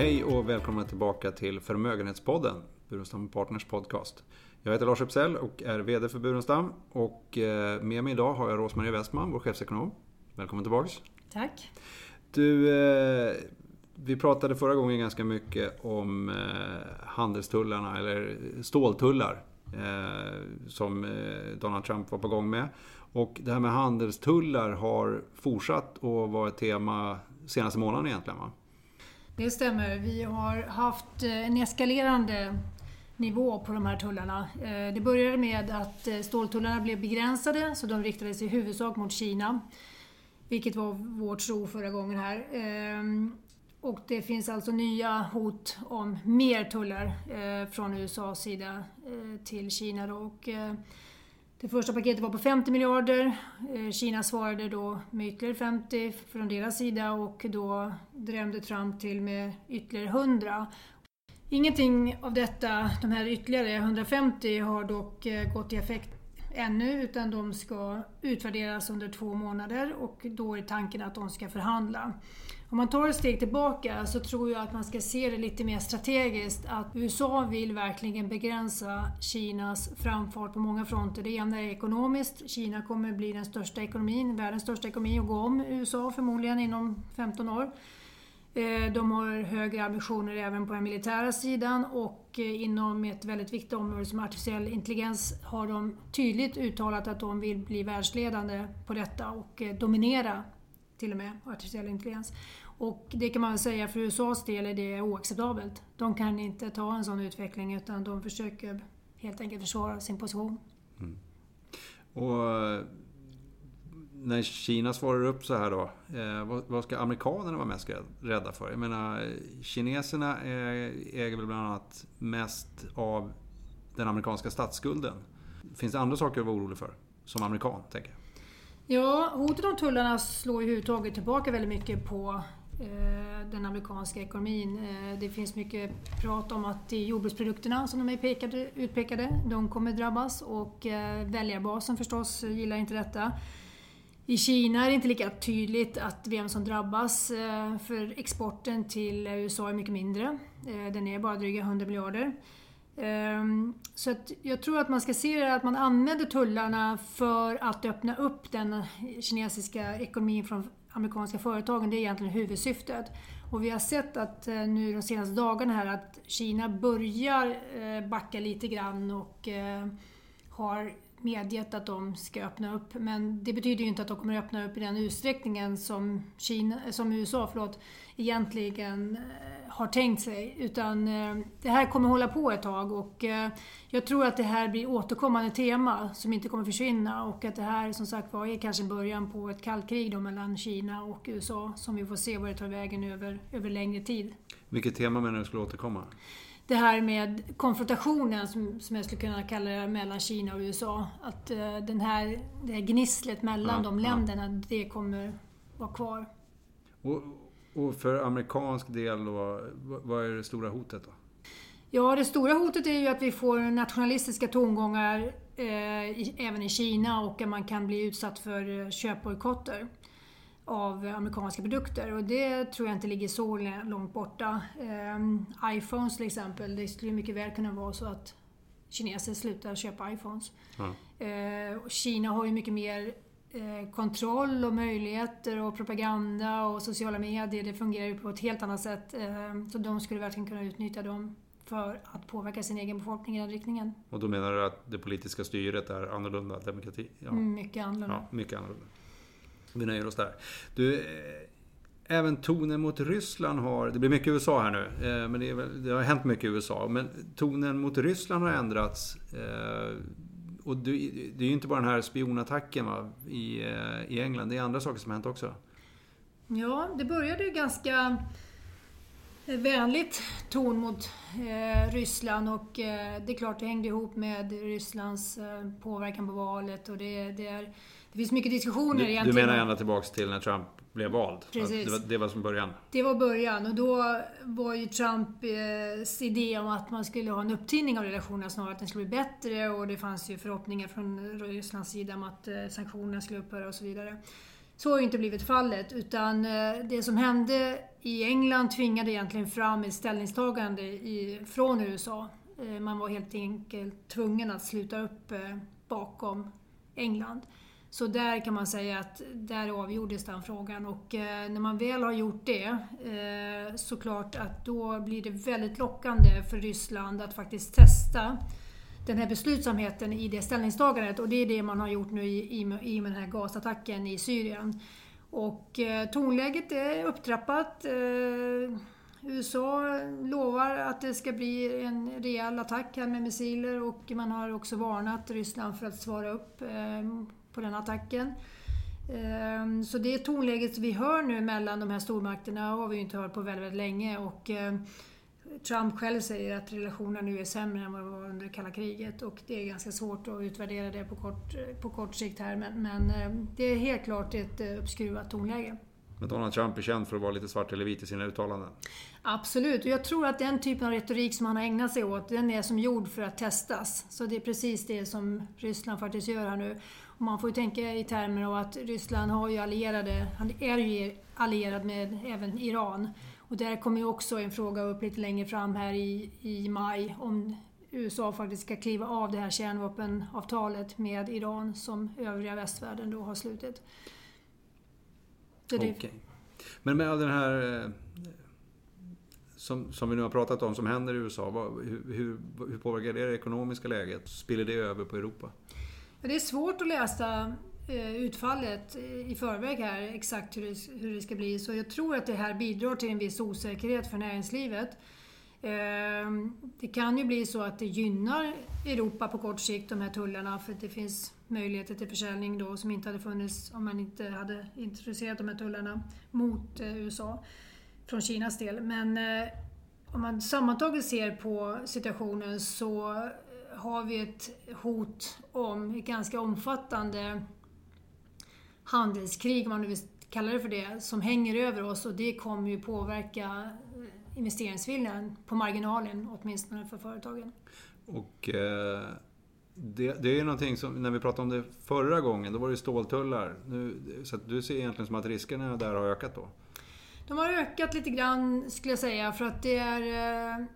Hej och välkomna tillbaka till Förmögenhetspodden, Burenstam Partners podcast. Jag heter Lars Epsell och är VD för Burenstam. Och eh, med mig idag har jag Rosmarie Westman, vår chefsekonom. Välkommen tillbaks. Tack. Du, eh, vi pratade förra gången ganska mycket om eh, handelstullarna, eller ståltullar, som Donald Trump var på gång med. Och det här med handelstullar har fortsatt att vara ett tema senaste månaden egentligen va? Det stämmer. Vi har haft eh, en eskalerande nivå på de här tullarna. Eh, det började med att eh, ståltullarna blev begränsade så de riktades i huvudsak mot Kina. Vilket var vår tro förra gången här. Och det finns alltså nya hot om mer tullar från USAs sida till Kina. Då. Och det första paketet var på 50 miljarder. Eh, Kina svarade då med ytterligare 50 från deras sida och då drämde Trump till med ytterligare 100. Ingenting av detta, de här ytterligare 150, har dock eh, gått i effekt ännu utan de ska utvärderas under två månader och då är tanken att de ska förhandla. Om man tar ett steg tillbaka så tror jag att man ska se det lite mer strategiskt att USA vill verkligen begränsa Kinas framfart på många fronter. Det ena är ekonomiskt. Kina kommer bli den största ekonomin, världens största ekonomi och gå om USA förmodligen inom 15 år. Eh, de har högre ambitioner även på den militära sidan och eh, inom ett väldigt viktigt område som artificiell intelligens har de tydligt uttalat att de vill bli världsledande på detta och eh, dominera till och med artificiell intelligens. Och det kan man väl säga för USAs del är det oacceptabelt. De kan inte ta en sån utveckling utan de försöker helt enkelt försvara sin position. Mm. Och när Kina svarar upp så här då, eh, vad, vad, ska amerikanerna vara mest rädda för? Jag menar, kineserna eh, äger väl bland annat mest av den amerikanska statsskulden. Finns det andra saker att vara orolig för, som amerikan, tänker jag? Ja, hotet om tullarna slår ju överhuvudtaget tillbaka väldigt mycket på eh, den amerikanska ekonomin. Det finns mycket prat om att det är jordbruksprodukterna som de är pekade, utpekade, de kommer drabbas och väljarbasen förstås gillar inte detta. I Kina är det inte lika tydligt att vem som drabbas, eh, för exporten till USA är mycket mindre. Eh, den är bara dryga 100 miljarder. Ehm, så att jag tror att man ska se det att man använder tullarna för att öppna upp den kinesiska ekonomin från amerikanska företagen. Det är egentligen huvudsyftet. Och vi har sett att eh, nu de senaste dagarna här att Kina börjar backa lite grann och har medgett att de ska öppna upp. Men det betyder ju inte att de kommer att öppna upp i den utsträckningen som, Kina, som USA förlåt, egentligen eh, har tänkt sig. Utan eh, det här kommer hålla på ett tag och eh, jag tror att det här blir återkommande tema som inte kommer försvinna och att det här som sagt var är kanske början på ett kallt krig mellan Kina och USA som vi får se vad det tar vägen över, över längre tid. Vilket tema menar du skulle återkomma? Det här med konfrontationen, som, som jag skulle kunna kalla det, mellan Kina och USA. Att uh, den här, det här gnisslet mellan ja, de länderna, ja. det kommer vara kvar. Och, och, för amerikansk del då, vad är det stora hotet då? Ja, det stora hotet är ju att vi får nationalistiska tongångar eh, i, även i Kina och att man kan bli utsatt för eh, köpbojkotter av amerikanska produkter och det tror jag inte ligger så långt borta. Um, iPhones till exempel, det skulle mycket väl kunna vara så att kineser slutar köpa iPhones. Mm. Kina har ju mycket mer uh, kontroll och möjligheter och propaganda och sociala medier. Det fungerar ju på ett helt annat sätt. Uh, så de skulle verkligen kunna utnyttja dem för att påverka sin egen befolkning i den riktningen. Och då menar du att det politiska styret är annorlunda? Demokrati? Ja. Mycket annorlunda. Ja, mycket annorlunda. Vi nöjer oss där. Du, eh, även tonen mot Ryssland har... Det blir mycket USA här nu, eh, men det, väl, det, har hänt mycket i USA. Men tonen mot Ryssland har ändrats. Eh, och det, det är ju inte bara den här spionattacken va, i, i England, det är andra saker som har hänt också. Ja, det började ju ganska vänligt ton mot eh, Ryssland och eh, det är klart det hängde ihop med Rysslands eh, påverkan på valet och det, det är det finns mycket diskussioner du, egentligen. Du menar ända tillbaks till när Trump blev vald? Precis. Det var, det var som början? Det var början och då var ju Trumps idé om att man skulle ha en upptinning av relationerna snarare, att den skulle bli bättre och det fanns ju förhoppningar från Rysslands sida om att eh, sanktionerna skulle upphöra och så vidare. Så har ju inte blivit fallet utan eh, det som hände i England tvingade egentligen fram ett ställningstagande i, från USA. Eh, man var helt enkelt tvungen att sluta upp eh, bakom England. Så där kan man säga att där avgjordes den frågan och eh, när man väl har gjort det eh, såklart att då blir det väldigt lockande för Ryssland att faktiskt testa den här beslutsamheten i det ställningstagandet och det är det man har gjort nu i, i, i med den här gasattacken i Syrien. Och eh, tonläget är upptrappat. Eh, USA lovar att det ska bli en rejäl attack här med missiler och man har också varnat Ryssland för att svara upp eh, på den attacken. Ehm, så det tonläget vi hör nu mellan de här stormakterna har vi inte hört på väldigt, väldigt länge. Och ehm, Trump själv säger att relationerna nu är sämre än vad de var under kalla kriget och det är ganska svårt att utvärdera det på kort, på kort sikt här men, men ehm, det är helt klart ett eh, uppskruvat tonläge. Men Donald Trump är känd för att vara lite svart eller vit i sina uttalanden. Absolut, och jag tror att den typen av retorik som han har ägnat sig åt, den är som gjord för att testas. Så det är precis det som Ryssland faktiskt gör här nu. Och man får ju tänka i termer av att Ryssland har ju allierade, han är ju allierad med även Iran. Och där kommer ju också en fråga upp lite längre fram här i, i maj om USA faktiskt ska kliva av det här kärnvapenavtalet med Iran som övriga västvärlden då har slutit. Okej. Okay. Men med all den här eh, som, som vi nu har pratat om, som händer i USA, vad, hur, hur, hur påverkar det det ekonomiska läget? Spiller det över på Europa? Det är svårt att läsa Eh, utfallet i förväg här, exakt hur det, hur det ska bli. Så jag tror att det här bidrar till en viss osäkerhet för näringslivet. Ehm, det kan ju bli så att det gynnar Europa på kort sikt, de här tullarna, för att det finns möjligheter till försäljning då som inte hade funnits om man inte hade introducerat de här tullarna mot eh, USA från Kinas del. Men eh, om man sammantaget ser på situationen så har vi ett hot om ett ganska omfattande handelskrig, om man nu vill kalla det för det, som hänger över oss och det kommer ju påverka investeringsviljan på marginalen, åtminstone för företagen. Och eh, det, det, är ju någonting som, när vi pratade om det förra gången, då var det ståltullar. Nu, så du ser egentligen som att riskerna där har ökat då? De har ökat lite grann skulle jag säga för att det är eh,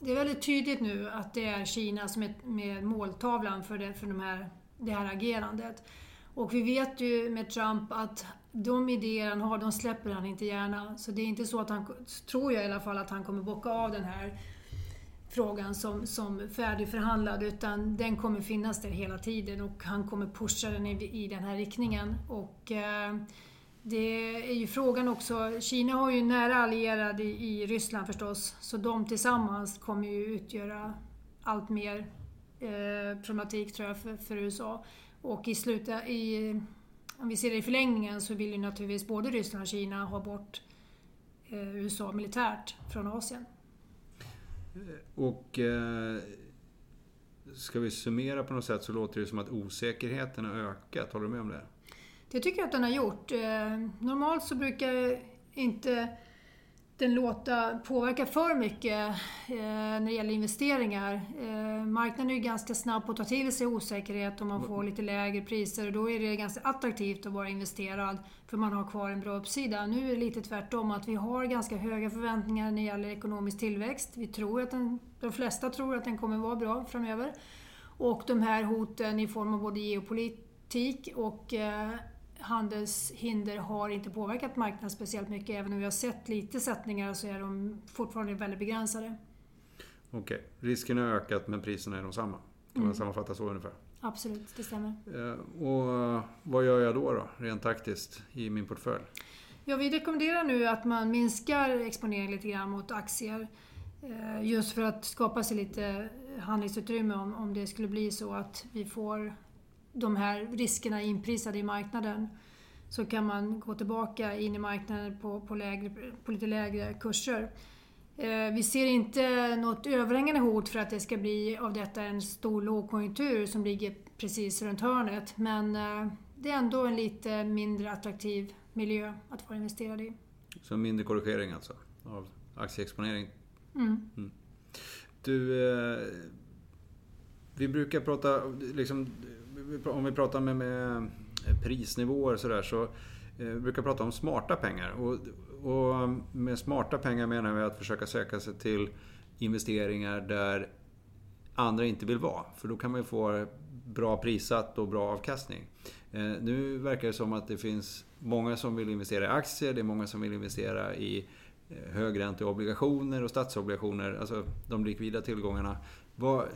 det är väldigt tydligt nu att det är Kina som är med måltavlan för det, för de här, det här agerandet. Och vi vet ju med Trump att de idéer han har, de släpper han inte gärna. Så det är inte så att han, tror jag i alla fall, att han kommer bocka av den här frågan som, som färdigförhandlad utan den kommer finnas där hela tiden och han kommer pusha den i, i den här riktningen. Och eh, det är ju frågan också, Kina har ju nära allierade i, i Ryssland förstås, så de tillsammans kommer ju utgöra allt mer eh, problematik tror jag för, för USA. Och i slutet, i, om vi ser det i förlängningen så vill ju naturligtvis både Ryssland och Kina ha bort eh, USA militärt från Asien. Och eh, ska vi summera på något sätt så låter det som att osäkerheten har ökat. Håller du med om det? Det tycker jag att den har gjort. Eh, normalt så brukar inte den låta påverka för mycket eh, när det gäller investeringar. Eh, marknaden är ju ganska snabb på att ta till sig osäkerhet och man får lite lägre priser och då är det ganska attraktivt att vara investerad för man har kvar en bra uppsida. Nu är det lite tvärtom, att vi har ganska höga förväntningar när det gäller ekonomisk tillväxt. Vi tror att den, de flesta tror att den kommer vara bra framöver. Och de här hoten i form av både geopolitik och eh, handelshinder har inte påverkat marknaden speciellt mycket. Även om vi har sett lite sättningar så är de fortfarande väldigt begränsade. Okej, okay. riskerna har ökat men priserna är de samma. Kan man mm. sammanfatta så ungefär? Absolut, det stämmer. Eh, och vad gör jag då, då, rent taktiskt, i min portfölj? Ja, vi rekommenderar nu att man minskar exponeringen lite grann mot aktier. Eh, just för att skapa sig lite handlingsutrymme om, om det skulle bli så att vi får de här riskerna inprisade i marknaden så kan man gå tillbaka in i marknaden på, på, lägre, på lite lägre kurser. Eh, vi ser inte något överhängande hot för att det ska bli av detta en stor lågkonjunktur som ligger precis runt hörnet. Men eh, det är ändå en lite mindre attraktiv miljö att vara investerad i. Så mindre korrigering alltså, av aktieexponering? Mm. Mm. Du, eh, vi brukar prata, liksom, om vi pratar med, med prisnivåer så där så eh, vi brukar prata om smarta pengar. Och, och med smarta pengar menar vi att försöka söka sig till investeringar där andra inte vill vara. För då kan man ju få bra prissatt och bra avkastning. Eh, nu verkar det som att det finns många som vill investera i aktier, det är många som vill investera i Eh, högränteobligationer och statsobligationer, alltså de likvida tillgångarna. Vad,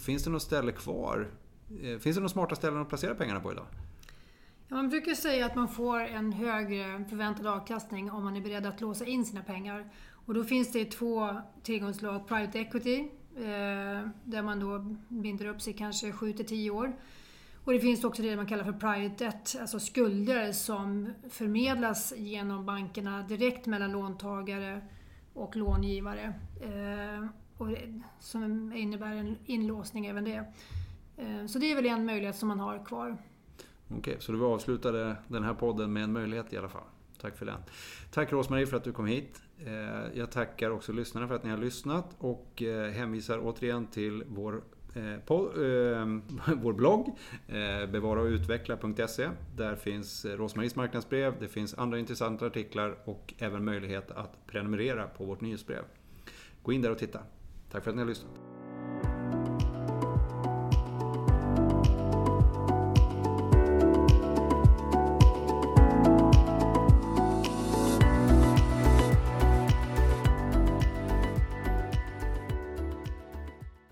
finns det något ställe kvar? Eh, finns det några smarta ställen att placera pengarna på idag? Ja, man brukar säga att man får en högre förväntad avkastning om man är beredd att låsa in sina pengar. Och då finns det två tillgångslag, private equity, eh, där man då binder upp sig kanske 7 till 10 år. Och det finns också det man kallar för private debt, alltså skulder som förmedlas genom bankerna direkt mellan låntagare och långivare. Eh, och som innebär en inlåsning även det. Eh, så det är väl en möjlighet som man har kvar. Okej, så du avslutade den här podden med en möjlighet i alla fall. Tack för den. Tack Rosmarie för att du kom hit. Eh, jag tackar också lyssnarna för att ni har lyssnat och eh, hänvisar återigen till vår Eh, på, eh, vår blogg eh, bevaraochutveckla.se Där finns Rosmaries marknadsbrev, det finns andra intressanta artiklar och även möjlighet att prenumerera på vårt nyhetsbrev. Gå in där och titta. Tack för att ni har lyssnat.